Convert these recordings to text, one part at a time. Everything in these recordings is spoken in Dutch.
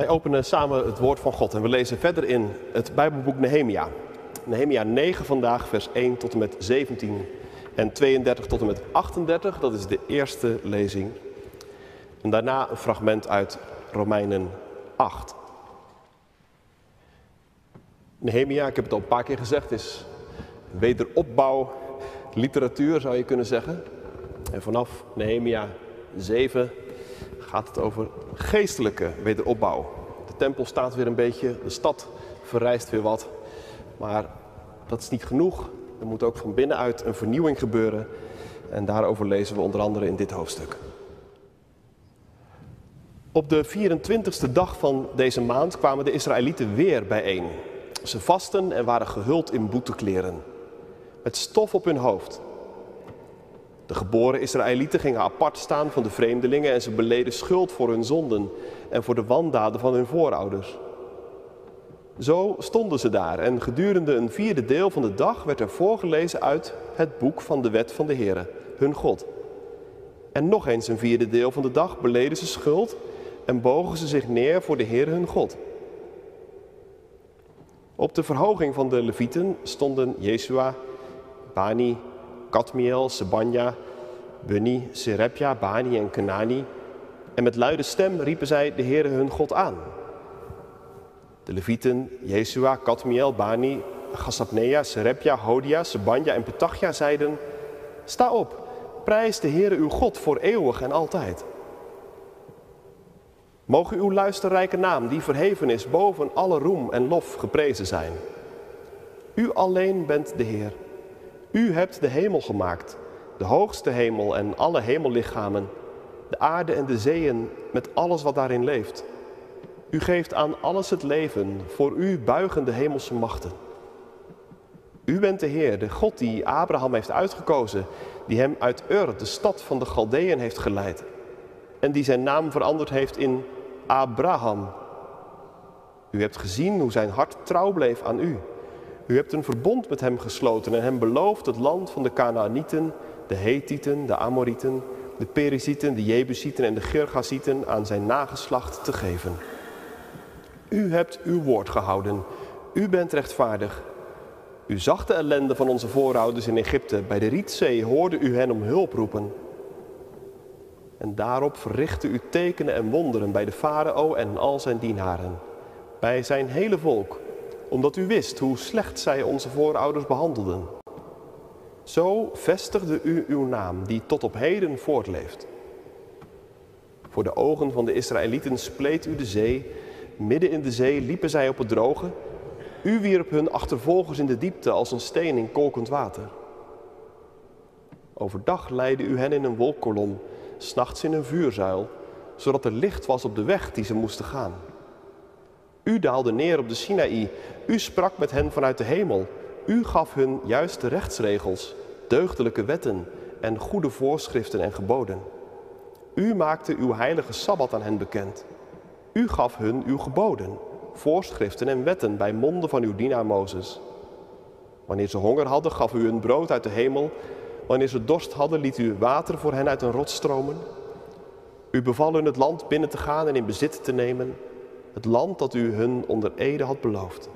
Wij openen samen het woord van God en we lezen verder in het Bijbelboek Nehemia. Nehemia 9 vandaag, vers 1 tot en met 17 en 32 tot en met 38. Dat is de eerste lezing. En daarna een fragment uit Romeinen 8. Nehemia, ik heb het al een paar keer gezegd, is wederopbouw literatuur zou je kunnen zeggen. En vanaf Nehemia 7 gaat het over geestelijke wederopbouw. Tempel staat weer een beetje, de stad verrijst weer wat. Maar dat is niet genoeg. Er moet ook van binnenuit een vernieuwing gebeuren. En daarover lezen we onder andere in dit hoofdstuk. Op de 24e dag van deze maand kwamen de Israëlieten weer bijeen. Ze vasten en waren gehuld in boetekleren, met stof op hun hoofd. De geboren Israëlieten gingen apart staan van de vreemdelingen en ze beleden schuld voor hun zonden en voor de wandaden van hun voorouders. Zo stonden ze daar en gedurende een vierde deel van de dag werd er voorgelezen uit het boek van de wet van de Heere, hun God. En nog eens een vierde deel van de dag beleden ze schuld en bogen ze zich neer voor de Heere hun God. Op de verhoging van de Levieten stonden Jesua, Bani, Kadmiel, Sebanja, Bunni, Serepja, Bani en Kenani. En met luide stem riepen zij de Heere hun God aan. De Levieten, Jesua, Kadmiel, Bani, Gassapnea, Serepja, Hodia, Sebanja en Petachja zeiden... Sta op, prijs de Heere uw God voor eeuwig en altijd. Mogen uw luisterrijke naam, die verheven is boven alle roem en lof, geprezen zijn. U alleen bent de Heer. U hebt de hemel gemaakt, de hoogste hemel en alle hemellichamen, de aarde en de zeeën met alles wat daarin leeft. U geeft aan alles het leven, voor u buigen de hemelse machten. U bent de Heer, de God die Abraham heeft uitgekozen, die hem uit Ur, de stad van de Galdeën, heeft geleid. En die zijn naam veranderd heeft in Abraham. U hebt gezien hoe zijn hart trouw bleef aan u. U hebt een verbond met hem gesloten en hem beloofd het land van de Canaanieten, de Hethieten, de Amorieten, de Perizieten, de Jebusieten en de Gergasieten aan zijn nageslacht te geven. U hebt uw woord gehouden. U bent rechtvaardig. U zag de ellende van onze voorouders in Egypte. Bij de Rietzee hoorde u hen om hulp roepen. En daarop verrichtte u tekenen en wonderen bij de farao en al zijn dienaren, bij zijn hele volk, omdat u wist hoe slecht zij onze voorouders behandelden. Zo vestigde u uw naam, die tot op heden voortleeft. Voor de ogen van de Israëlieten spleet u de zee, midden in de zee liepen zij op het droge. U wierp hun achtervolgers in de diepte als een steen in kolkend water. Overdag leidde u hen in een wolkkolom s'nachts in een vuurzuil, zodat er licht was op de weg die ze moesten gaan. U daalde neer op de Sinaï, u sprak met hen vanuit de hemel, u gaf hun juiste rechtsregels, deugdelijke wetten en goede voorschriften en geboden. U maakte uw heilige Sabbat aan hen bekend. U gaf hun uw geboden, voorschriften en wetten bij monden van uw dienaar Mozes. Wanneer ze honger hadden, gaf u hun brood uit de hemel Wanneer ze dorst hadden, liet u water voor hen uit een rot stromen. U beval hun het land binnen te gaan en in bezit te nemen, het land dat u hun onder ede had beloofd.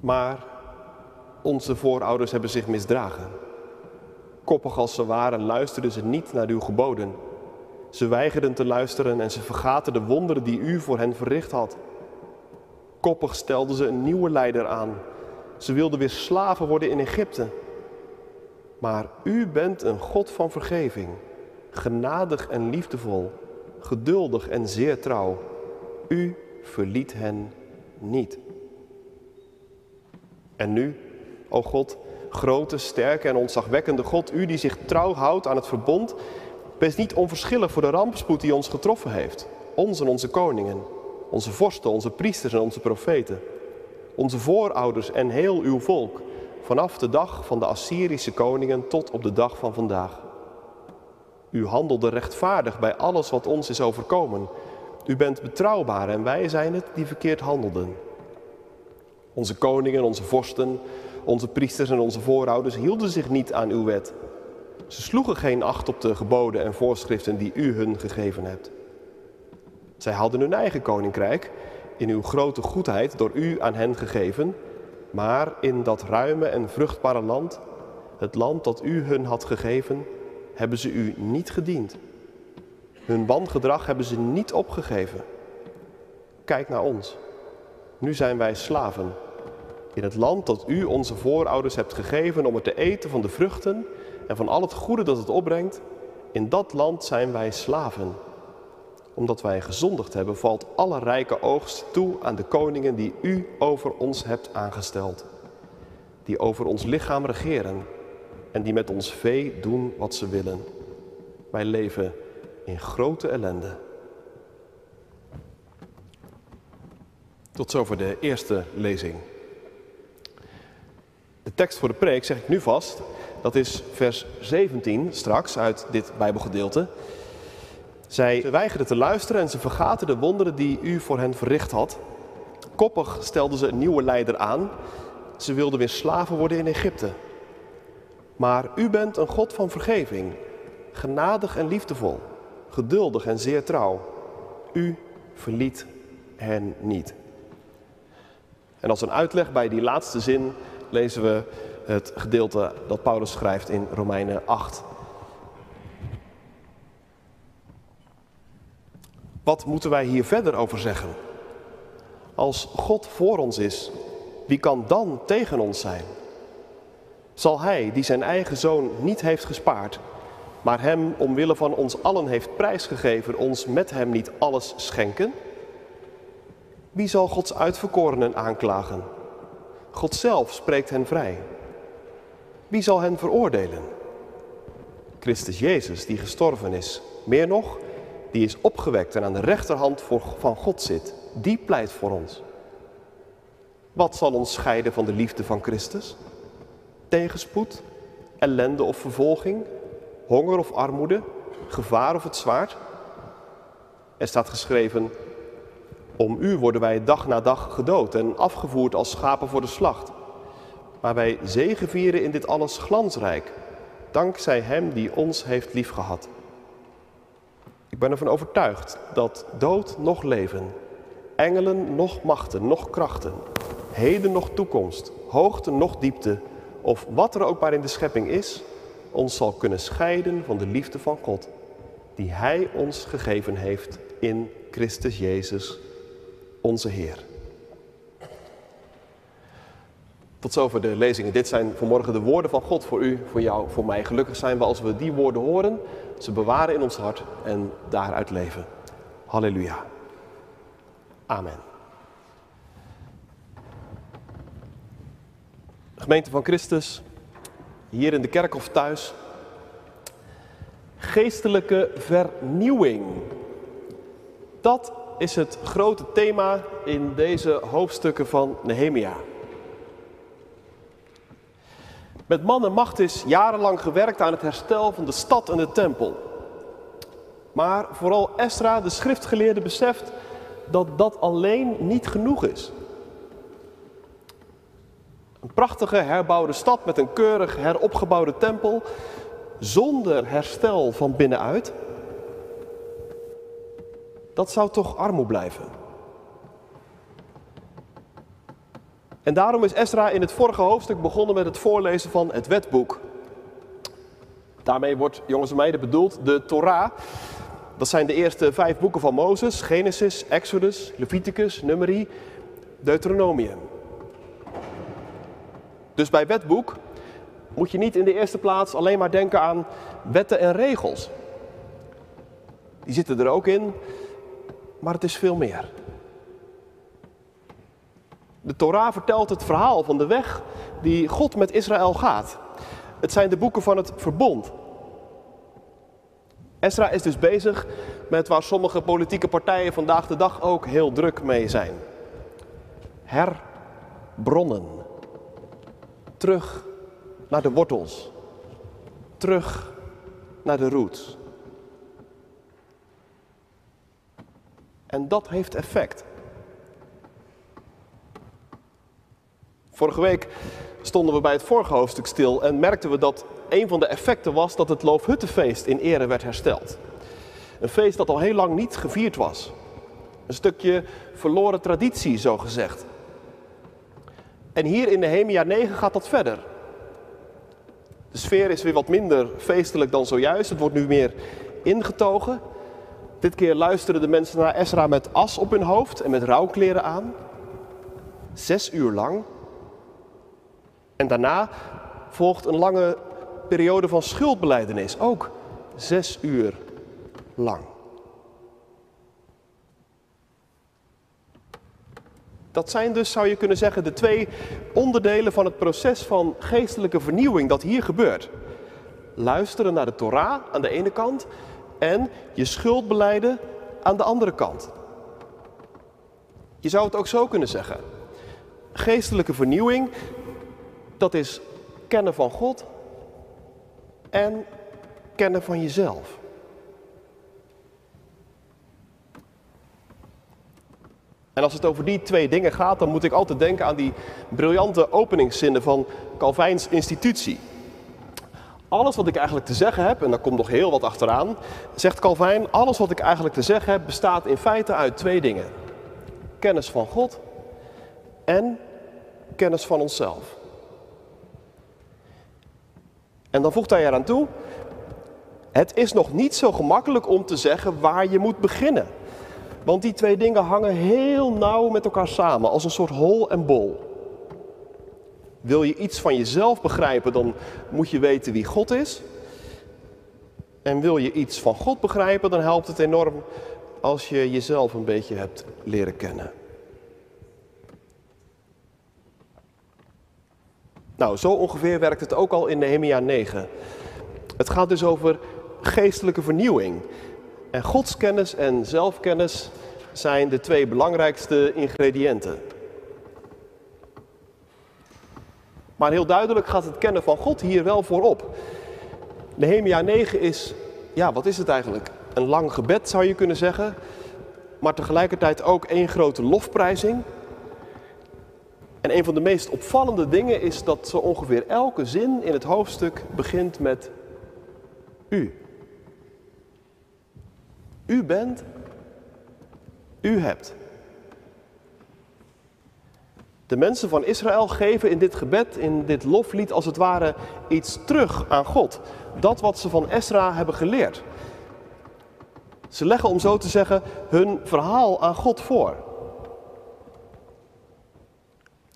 Maar onze voorouders hebben zich misdragen. Koppig als ze waren, luisterden ze niet naar uw geboden. Ze weigerden te luisteren en ze vergaten de wonderen die u voor hen verricht had. Koppig stelden ze een nieuwe leider aan, ze wilden weer slaven worden in Egypte. Maar u bent een God van vergeving, genadig en liefdevol, geduldig en zeer trouw. U verliet hen niet. En nu, o God, grote, sterke en ontzagwekkende God, u die zich trouw houdt aan het verbond, wees niet onverschillig voor de rampspoed die ons getroffen heeft. Ons en onze koningen, onze vorsten, onze priesters en onze profeten onze voorouders en heel uw volk, vanaf de dag van de Assyrische koningen tot op de dag van vandaag. U handelde rechtvaardig bij alles wat ons is overkomen. U bent betrouwbaar en wij zijn het die verkeerd handelden. Onze koningen, onze vorsten, onze priesters en onze voorouders hielden zich niet aan uw wet. Ze sloegen geen acht op de geboden en voorschriften die u hun gegeven hebt. Zij hadden hun eigen koninkrijk, in uw grote goedheid door u aan hen gegeven, maar in dat ruime en vruchtbare land, het land dat u hun had gegeven, hebben ze u niet gediend. Hun wangedrag hebben ze niet opgegeven. Kijk naar ons. Nu zijn wij slaven. In het land dat u onze voorouders hebt gegeven om er te eten van de vruchten en van al het goede dat het opbrengt, in dat land zijn wij slaven. Omdat wij gezondigd hebben, valt alle rijke oogst toe aan de koningen die u over ons hebt aangesteld. Die over ons lichaam regeren en die met ons vee doen wat ze willen. Wij leven in grote ellende. Tot zover de eerste lezing. De tekst voor de preek zeg ik nu vast. Dat is vers 17 straks uit dit Bijbelgedeelte. Zij weigerden te luisteren en ze vergaten de wonderen die u voor hen verricht had. Koppig stelden ze een nieuwe leider aan. Ze wilden weer slaven worden in Egypte. Maar u bent een God van vergeving, genadig en liefdevol, geduldig en zeer trouw. U verliet hen niet. En als een uitleg bij die laatste zin lezen we het gedeelte dat Paulus schrijft in Romeinen 8. Wat moeten wij hier verder over zeggen? Als God voor ons is, wie kan dan tegen ons zijn? Zal Hij, die zijn eigen zoon niet heeft gespaard, maar Hem omwille van ons allen heeft prijsgegeven, ons met Hem niet alles schenken? Wie zal Gods uitverkorenen aanklagen? God zelf spreekt hen vrij. Wie zal hen veroordelen? Christus Jezus, die gestorven is. Meer nog, die is opgewekt en aan de rechterhand van God zit. Die pleit voor ons. Wat zal ons scheiden van de liefde van Christus? Tegenspoed, ellende of vervolging, honger of armoede, gevaar of het zwaard? Er staat geschreven, om u worden wij dag na dag gedood en afgevoerd als schapen voor de slacht. Maar wij zegevieren in dit alles glansrijk, dankzij Hem die ons heeft liefgehad. Ik ben ervan overtuigd dat dood nog leven, engelen nog machten, nog krachten, heden nog toekomst, hoogte nog diepte, of wat er ook maar in de schepping is, ons zal kunnen scheiden van de liefde van God, die Hij ons gegeven heeft in Christus Jezus, onze Heer. Tot zover de lezingen. Dit zijn vanmorgen de woorden van God voor u, voor jou, voor mij. Gelukkig zijn we als we die woorden horen, ze bewaren in ons hart en daaruit leven. Halleluja. Amen. Gemeente van Christus, hier in de kerk of thuis. Geestelijke vernieuwing. Dat is het grote thema in deze hoofdstukken van Nehemia. Met man en macht is jarenlang gewerkt aan het herstel van de stad en de tempel. Maar vooral Esra, de schriftgeleerde, beseft dat dat alleen niet genoeg is. Een prachtige herbouwde stad met een keurig heropgebouwde tempel, zonder herstel van binnenuit, dat zou toch armoe blijven. En daarom is Esra in het vorige hoofdstuk begonnen met het voorlezen van het wetboek. Daarmee wordt, jongens en meiden, bedoeld de Torah. Dat zijn de eerste vijf boeken van Mozes: Genesis, Exodus, Leviticus, Numeri, Deuteronomium. Dus bij wetboek moet je niet in de eerste plaats alleen maar denken aan wetten en regels. Die zitten er ook in, maar het is veel meer. De Torah vertelt het verhaal van de weg die God met Israël gaat. Het zijn de boeken van het verbond. Esra is dus bezig met waar sommige politieke partijen vandaag de dag ook heel druk mee zijn. Herbronnen. Terug naar de wortels. Terug naar de roots. En dat heeft effect. Vorige week stonden we bij het vorige hoofdstuk stil en merkten we dat een van de effecten was dat het Loofhuttenfeest in ere werd hersteld. Een feest dat al heel lang niet gevierd was. Een stukje verloren traditie, zo gezegd. En hier in Nehemia 9 gaat dat verder. De sfeer is weer wat minder feestelijk dan zojuist. Het wordt nu meer ingetogen. Dit keer luisteren de mensen naar Esra met as op hun hoofd en met rouwkleren aan. Zes uur lang. En daarna volgt een lange periode van schuldbeleidenis. Ook zes uur lang. Dat zijn dus, zou je kunnen zeggen, de twee onderdelen van het proces van geestelijke vernieuwing dat hier gebeurt. Luisteren naar de Torah aan de ene kant en je schuld beleiden aan de andere kant. Je zou het ook zo kunnen zeggen. Geestelijke vernieuwing, dat is kennen van God en kennen van jezelf. En als het over die twee dingen gaat, dan moet ik altijd denken aan die briljante openingszinnen van Calvijns institutie. Alles wat ik eigenlijk te zeggen heb, en daar komt nog heel wat achteraan, zegt Calvijn, alles wat ik eigenlijk te zeggen heb bestaat in feite uit twee dingen. Kennis van God en kennis van onszelf. En dan voegt hij eraan toe, het is nog niet zo gemakkelijk om te zeggen waar je moet beginnen. Want die twee dingen hangen heel nauw met elkaar samen, als een soort hol en bol. Wil je iets van jezelf begrijpen, dan moet je weten wie God is. En wil je iets van God begrijpen, dan helpt het enorm als je jezelf een beetje hebt leren kennen. Nou, zo ongeveer werkt het ook al in Nehemia 9. Het gaat dus over geestelijke vernieuwing. En godskennis en zelfkennis zijn de twee belangrijkste ingrediënten. Maar heel duidelijk gaat het kennen van God hier wel voorop. Nehemia 9 is, ja, wat is het eigenlijk? Een lang gebed zou je kunnen zeggen, maar tegelijkertijd ook één grote lofprijzing. En een van de meest opvallende dingen is dat zo ongeveer elke zin in het hoofdstuk begint met u. U bent, u hebt. De mensen van Israël geven in dit gebed, in dit loflied, als het ware iets terug aan God. Dat wat ze van Esra hebben geleerd. Ze leggen, om zo te zeggen, hun verhaal aan God voor.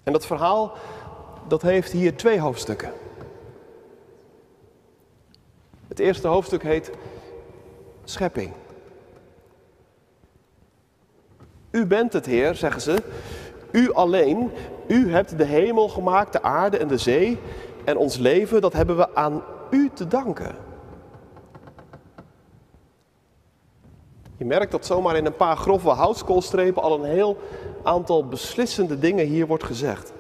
En dat verhaal, dat heeft hier twee hoofdstukken. Het eerste hoofdstuk heet Schepping. U bent het Heer, zeggen ze. U alleen. U hebt de hemel gemaakt, de aarde en de zee. En ons leven, dat hebben we aan U te danken. Je merkt dat zomaar in een paar grove houtskoolstrepen al een heel aantal beslissende dingen hier wordt gezegd.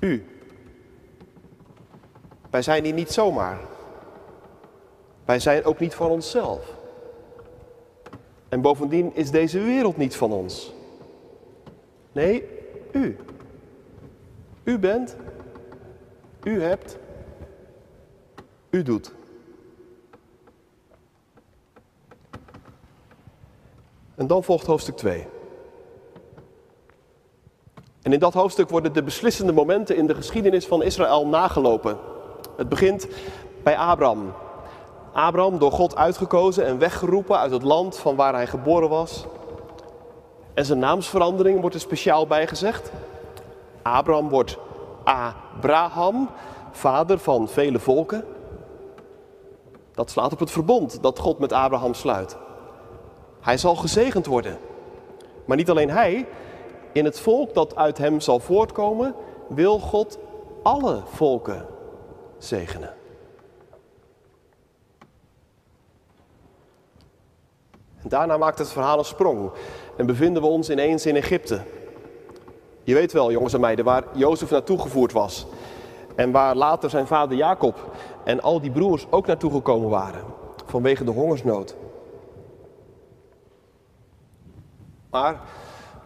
U. Wij zijn hier niet zomaar. Wij zijn ook niet van onszelf. En bovendien is deze wereld niet van ons. Nee, u. U bent, u hebt, u doet. En dan volgt hoofdstuk 2. En in dat hoofdstuk worden de beslissende momenten in de geschiedenis van Israël nagelopen. Het begint bij Abraham, Abraham door God uitgekozen en weggeroepen uit het land van waar hij geboren was. En zijn naamsverandering wordt er speciaal bijgezegd. Abraham wordt Abraham, vader van vele volken. Dat slaat op het verbond dat God met Abraham sluit. Hij zal gezegend worden. Maar niet alleen hij, in het volk dat uit hem zal voortkomen, wil God alle volken zegenen. Daarna maakt het verhaal een sprong en bevinden we ons ineens in Egypte. Je weet wel, jongens en meiden, waar Jozef naartoe gevoerd was. En waar later zijn vader Jacob en al die broers ook naartoe gekomen waren. Vanwege de hongersnood. Maar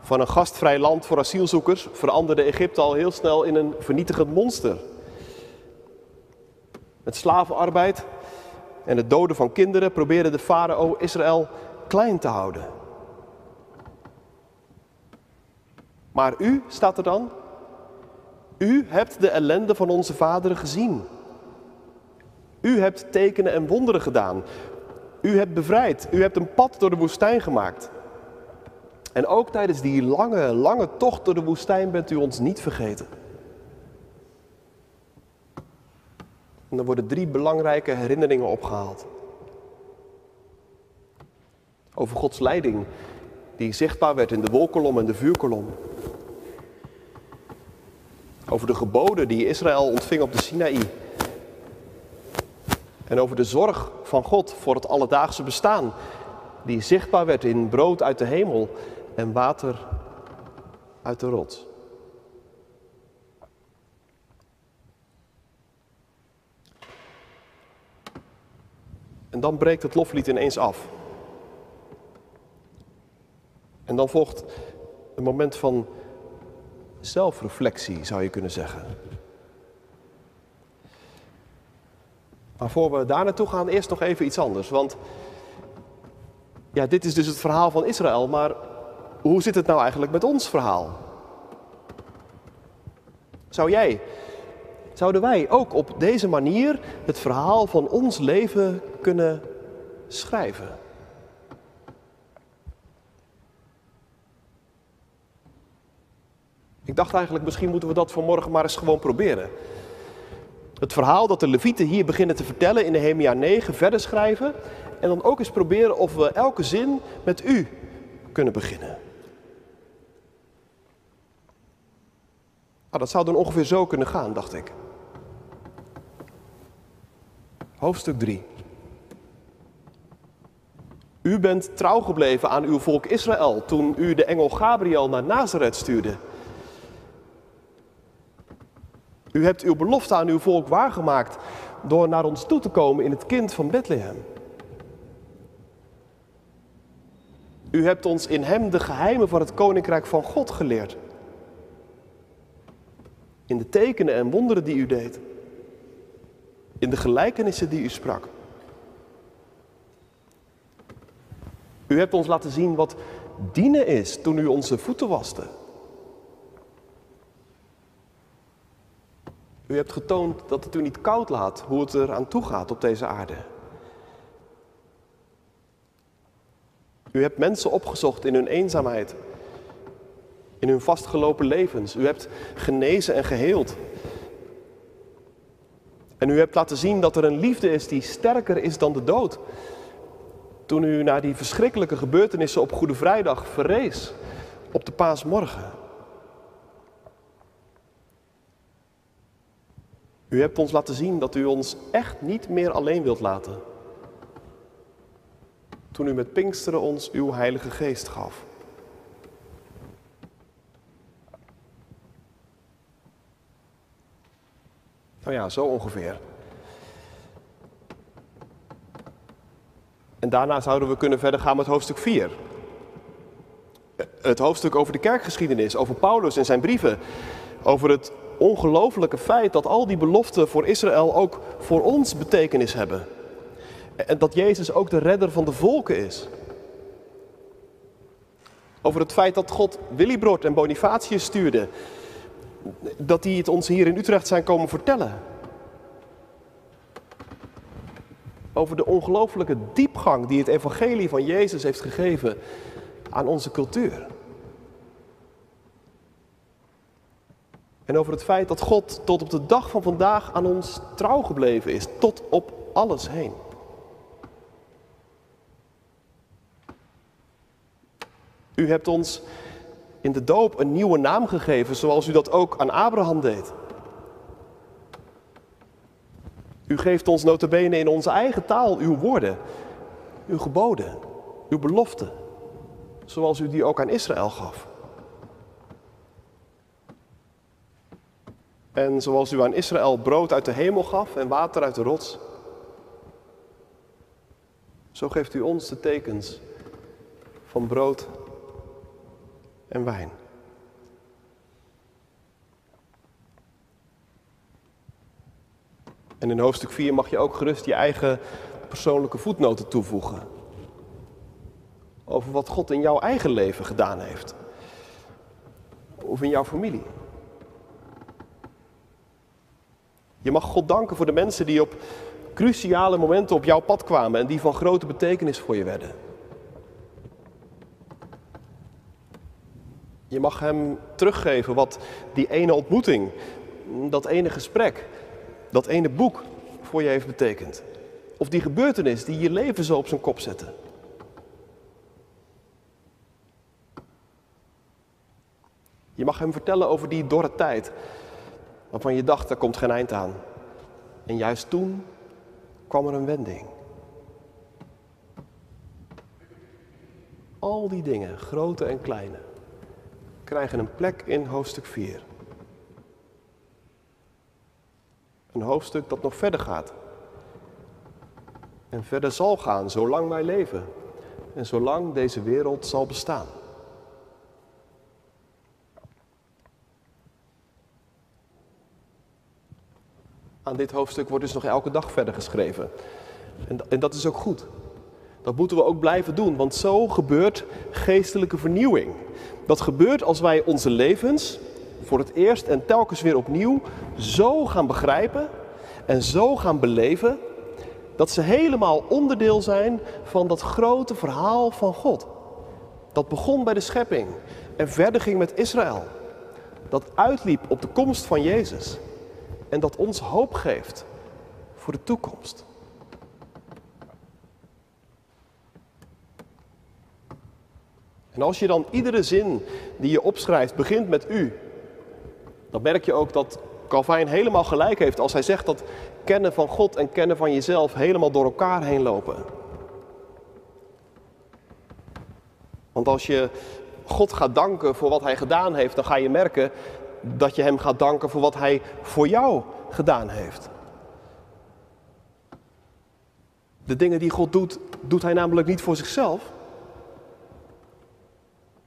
van een gastvrij land voor asielzoekers veranderde Egypte al heel snel in een vernietigend monster. Met slavenarbeid en het doden van kinderen probeerde de farao Israël klein te houden. Maar u, staat er dan, u hebt de ellende van onze vaderen gezien. U hebt tekenen en wonderen gedaan. U hebt bevrijd. U hebt een pad door de woestijn gemaakt. En ook tijdens die lange, lange tocht door de woestijn bent u ons niet vergeten. En dan worden drie belangrijke herinneringen opgehaald. Over Gods leiding, die zichtbaar werd in de wolkolom en de vuurkolom. Over de geboden die Israël ontving op de Sinaï. En over de zorg van God voor het alledaagse bestaan, die zichtbaar werd in brood uit de hemel en water uit de rots. En dan breekt het loflied ineens af. En dan volgt een moment van zelfreflectie, zou je kunnen zeggen. Maar voor we daar naartoe gaan, eerst nog even iets anders. Want ja, dit is dus het verhaal van Israël, maar hoe zit het nou eigenlijk met ons verhaal? Zou jij, zouden wij ook op deze manier het verhaal van ons leven kunnen schrijven? Ik dacht eigenlijk, misschien moeten we dat vanmorgen maar eens gewoon proberen. Het verhaal dat de Levieten hier beginnen te vertellen in Nehemia 9 verder schrijven. En dan ook eens proberen of we elke zin met u kunnen beginnen. Nou, dat zou dan ongeveer zo kunnen gaan, dacht ik. Hoofdstuk 3. U bent trouw gebleven aan uw volk Israël toen u de engel Gabriel naar Nazareth stuurde. U hebt uw belofte aan uw volk waargemaakt door naar ons toe te komen in het kind van Bethlehem. U hebt ons in hem de geheimen van het koninkrijk van God geleerd. In de tekenen en wonderen die u deed. In de gelijkenissen die u sprak. U hebt ons laten zien wat dienen is toen u onze voeten waste. U hebt getoond dat het u niet koud laat hoe het er aan toe gaat op deze aarde. U hebt mensen opgezocht in hun eenzaamheid, in hun vastgelopen levens. U hebt genezen en geheeld. En u hebt laten zien dat er een liefde is die sterker is dan de dood. Toen u naar die verschrikkelijke gebeurtenissen op Goede Vrijdag verrees, op de paasmorgen. U hebt ons laten zien dat u ons echt niet meer alleen wilt laten. Toen u met Pinksteren ons uw Heilige Geest gaf. Nou ja, zo ongeveer. En daarna zouden we kunnen verder gaan met hoofdstuk 4. Het hoofdstuk over de kerkgeschiedenis, over Paulus en zijn brieven, over het ongelofelijke feit dat al die beloften voor Israël ook voor ons betekenis hebben. En dat Jezus ook de redder van de volken is. Over het feit dat God Willibrord en Bonifatius stuurde. Dat die het ons hier in Utrecht zijn komen vertellen. Over de ongelooflijke diepgang die het evangelie van Jezus heeft gegeven aan onze cultuur. En over het feit dat God tot op de dag van vandaag aan ons trouw gebleven is, tot op alles heen. U hebt ons in de doop een nieuwe naam gegeven, zoals u dat ook aan Abraham deed. U geeft ons notabene in onze eigen taal uw woorden, uw geboden, uw beloften, zoals u die ook aan Israël gaf. En zoals u aan Israël brood uit de hemel gaf en water uit de rots, zo geeft u ons de tekens van brood en wijn. En in hoofdstuk 4 mag je ook gerust je eigen persoonlijke voetnoten toevoegen. over wat God in jouw eigen leven gedaan heeft. Of in jouw familie. Je mag God danken voor de mensen die op cruciale momenten op jouw pad kwamen en die van grote betekenis voor je werden. Je mag Hem teruggeven wat die ene ontmoeting, dat ene gesprek, dat ene boek voor je heeft betekend. Of die gebeurtenis die je leven zo op zijn kop zette. Je mag hem vertellen over die dorre tijd, waarvan je dacht, er komt geen eind aan. En juist toen kwam er een wending. Al die dingen, grote en kleine, krijgen een plek in hoofdstuk 4. Een hoofdstuk dat nog verder gaat. En verder zal gaan zolang wij leven en zolang deze wereld zal bestaan. Aan dit hoofdstuk wordt dus nog elke dag verder geschreven. En, en dat is ook goed. Dat moeten we ook blijven doen, want zo gebeurt geestelijke vernieuwing. Dat gebeurt als wij onze levens voor het eerst en telkens weer opnieuw zo gaan begrijpen en zo gaan beleven dat ze helemaal onderdeel zijn van dat grote verhaal van God. Dat begon bij de schepping en verder ging met Israël. Dat uitliep op de komst van Jezus en dat ons hoop geeft voor de toekomst. En als je dan iedere zin die je opschrijft begint met u, dan merk je ook dat Calvijn helemaal gelijk heeft als hij zegt dat kennen van God en kennen van jezelf helemaal door elkaar heen lopen. Want als je God gaat danken voor wat hij gedaan heeft, dan ga je merken dat je hem gaat danken voor wat hij voor jou gedaan heeft. De dingen die God doet, doet hij namelijk niet voor zichzelf.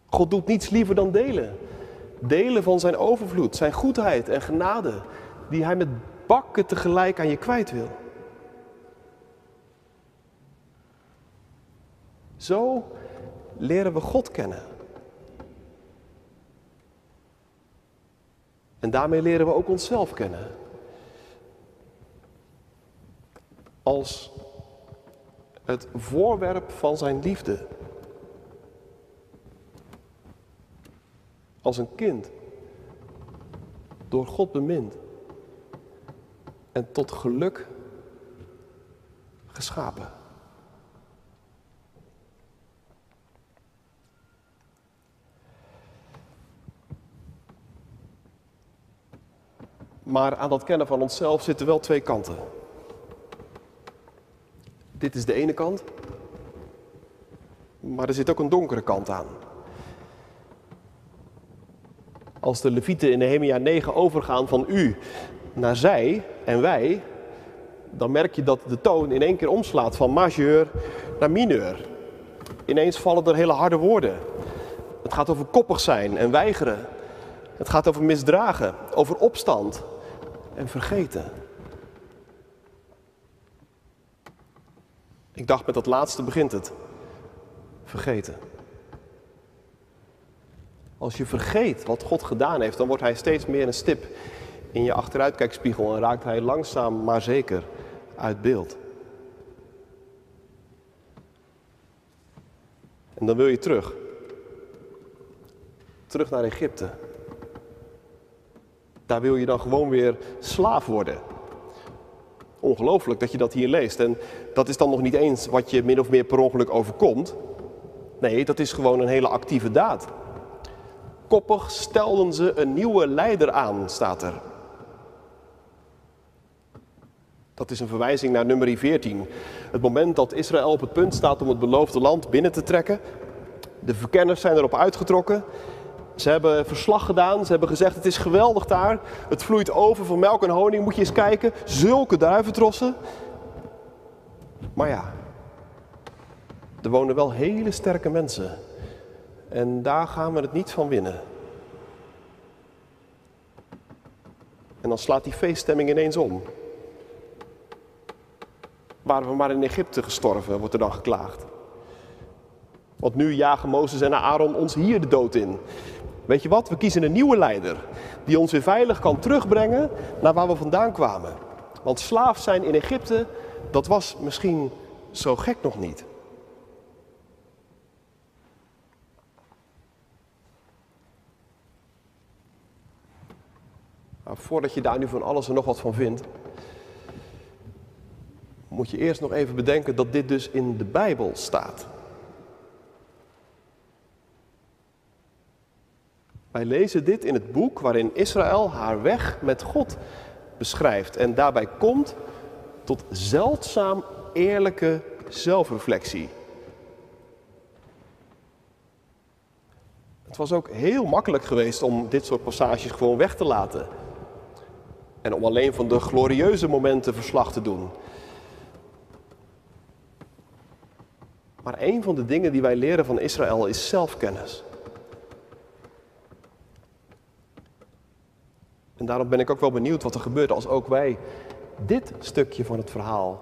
God doet niets liever dan delen. Delen van zijn overvloed, zijn goedheid en genade, die hij met bakken tegelijk aan je kwijt wil. Zo leren we God kennen. En daarmee leren we ook onszelf kennen. Als het voorwerp van zijn liefde. Als een kind. Door God bemind. En tot geluk geschapen. Maar aan dat kennen van onszelf zitten wel twee kanten. Dit is de ene kant, maar er zit ook een donkere kant aan. Als de levieten in Nehemia 9 overgaan van u naar zij en wij, dan merk je dat de toon in één keer omslaat van majeur naar mineur. Ineens vallen er hele harde woorden. Het gaat over koppig zijn en weigeren. Het gaat over misdragen, over opstand en vergeten. Ik dacht met dat laatste begint het. Vergeten. Als je vergeet wat God gedaan heeft, dan wordt Hij steeds meer een stip in je achteruitkijkspiegel en raakt Hij langzaam maar zeker uit beeld. En dan wil je terug. Terug naar Egypte. Daar wil je dan gewoon weer slaaf worden. Ongelooflijk dat je dat hier leest. En dat is dan nog niet eens wat je min of meer per ongeluk overkomt. Nee, dat is gewoon een hele actieve daad. Koppig stelden ze een nieuwe leider aan, staat er. Dat is een verwijzing naar nummer 14. Het moment dat Israël op het punt staat om het beloofde land binnen te trekken. De verkenners zijn erop uitgetrokken. Ze hebben verslag gedaan. Ze hebben gezegd: Het is geweldig daar. Het vloeit over van melk en honing. Moet je eens kijken. Zulke duiventrossen. Maar ja, er wonen wel hele sterke mensen. En daar gaan we het niet van winnen. En dan slaat die feeststemming ineens om. Waren we maar in Egypte gestorven, wordt er dan geklaagd. Want nu jagen Mozes en Aaron ons hier de dood in. Weet je wat? We kiezen een nieuwe leider die ons weer veilig kan terugbrengen naar waar we vandaan kwamen. Want slaaf zijn in Egypte, dat was misschien zo gek nog niet. Maar voordat je daar nu van alles en nog wat van vindt, moet je eerst nog even bedenken dat dit dus in de Bijbel staat. Wij lezen dit in het boek waarin Israël haar weg met God beschrijft en daarbij komt tot zeldzaam eerlijke zelfreflectie. Het was ook heel makkelijk geweest om dit soort passages gewoon weg te laten. En om alleen van de glorieuze momenten verslag te doen. Maar een van de dingen die wij leren van Israël is zelfkennis. En daarom ben ik ook wel benieuwd wat er gebeurt als ook wij dit stukje van het verhaal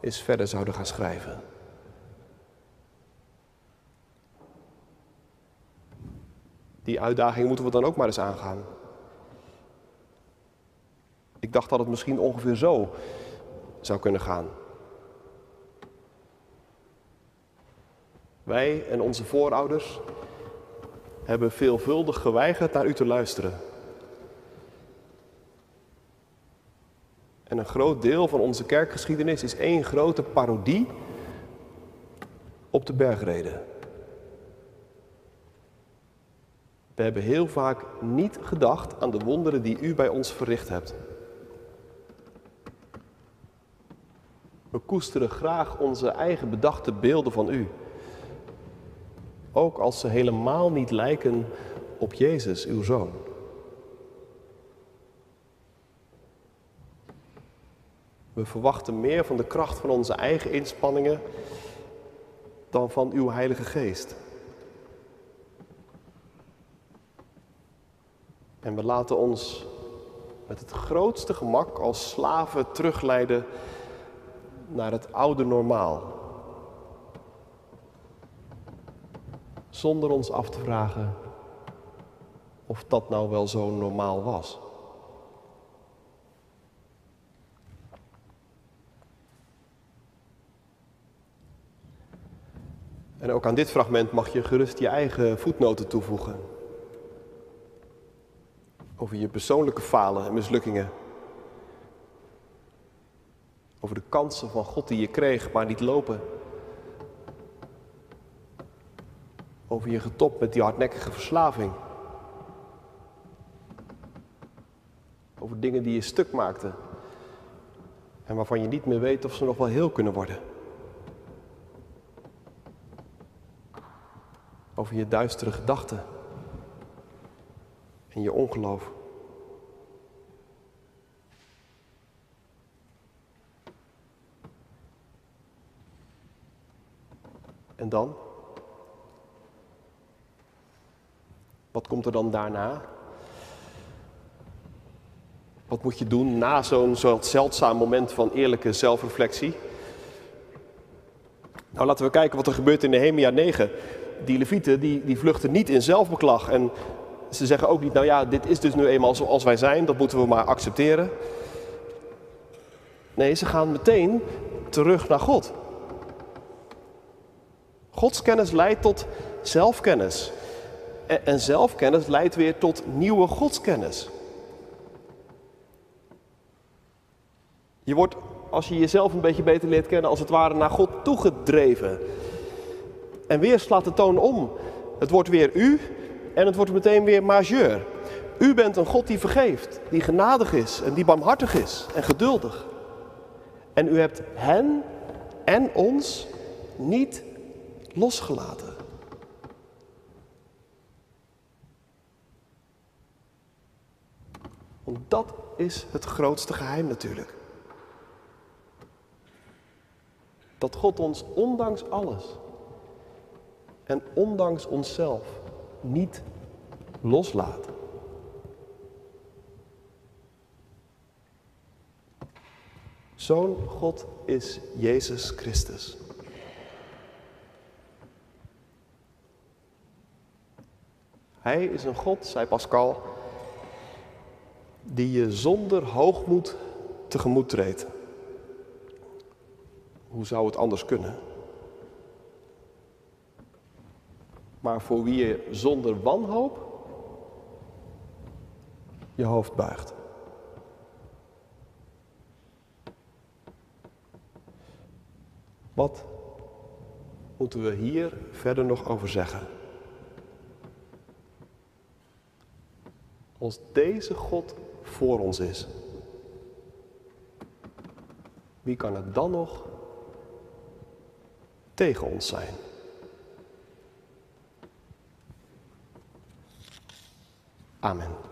eens verder zouden gaan schrijven. Die uitdaging moeten we dan ook maar eens aangaan. Ik dacht dat het misschien ongeveer zo zou kunnen gaan. Wij en onze voorouders hebben veelvuldig geweigerd naar u te luisteren. En een groot deel van onze kerkgeschiedenis is één grote parodie op de bergreden. We hebben heel vaak niet gedacht aan de wonderen die u bij ons verricht hebt. We koesteren graag onze eigen bedachte beelden van u. Ook als ze helemaal niet lijken op Jezus, uw zoon. We verwachten meer van de kracht van onze eigen inspanningen dan van uw Heilige Geest. En we laten ons met het grootste gemak als slaven terugleiden naar het oude normaal. Zonder ons af te vragen of dat nou wel zo normaal was. En ook aan dit fragment mag je gerust je eigen voetnoten toevoegen. Over je persoonlijke falen en mislukkingen. Over de kansen van God die je kreeg, maar niet lopen. Over je getop met die hardnekkige verslaving. Over dingen die je stuk maakten. En waarvan je niet meer weet of ze nog wel heel kunnen worden. Over je duistere gedachten en je ongeloof. En dan? Wat komt er dan daarna? Wat moet je doen na zo'n zo zeldzaam moment van eerlijke zelfreflectie? Nou, laten we kijken wat er gebeurt in Nehemia 9 die levieten die, die vluchten niet in zelfbeklag. En ze zeggen ook niet, nou ja, dit is dus nu eenmaal zoals wij zijn, dat moeten we maar accepteren. Nee, ze gaan meteen terug naar God. Godskennis leidt tot zelfkennis. En zelfkennis leidt weer tot nieuwe godskennis. Je wordt, als je jezelf een beetje beter leert kennen, als het ware naar God toegedreven. En weer slaat de toon om. Het wordt weer u en het wordt meteen weer majeur. U bent een God die vergeeft, die genadig is en die barmhartig is en geduldig. En u hebt hen en ons niet losgelaten. Want dat is het grootste geheim natuurlijk. Dat God ons ondanks alles en ondanks onszelf niet loslaten. Zo'n God is Jezus Christus. Hij is een God, zei Pascal, die je zonder hoogmoed tegemoet treedt. Hoe zou het anders kunnen? Maar voor wie je zonder wanhoop je hoofd buigt. Wat moeten we hier verder nog over zeggen? Als deze God voor ons is, wie kan het dan nog tegen ons zijn? Amen.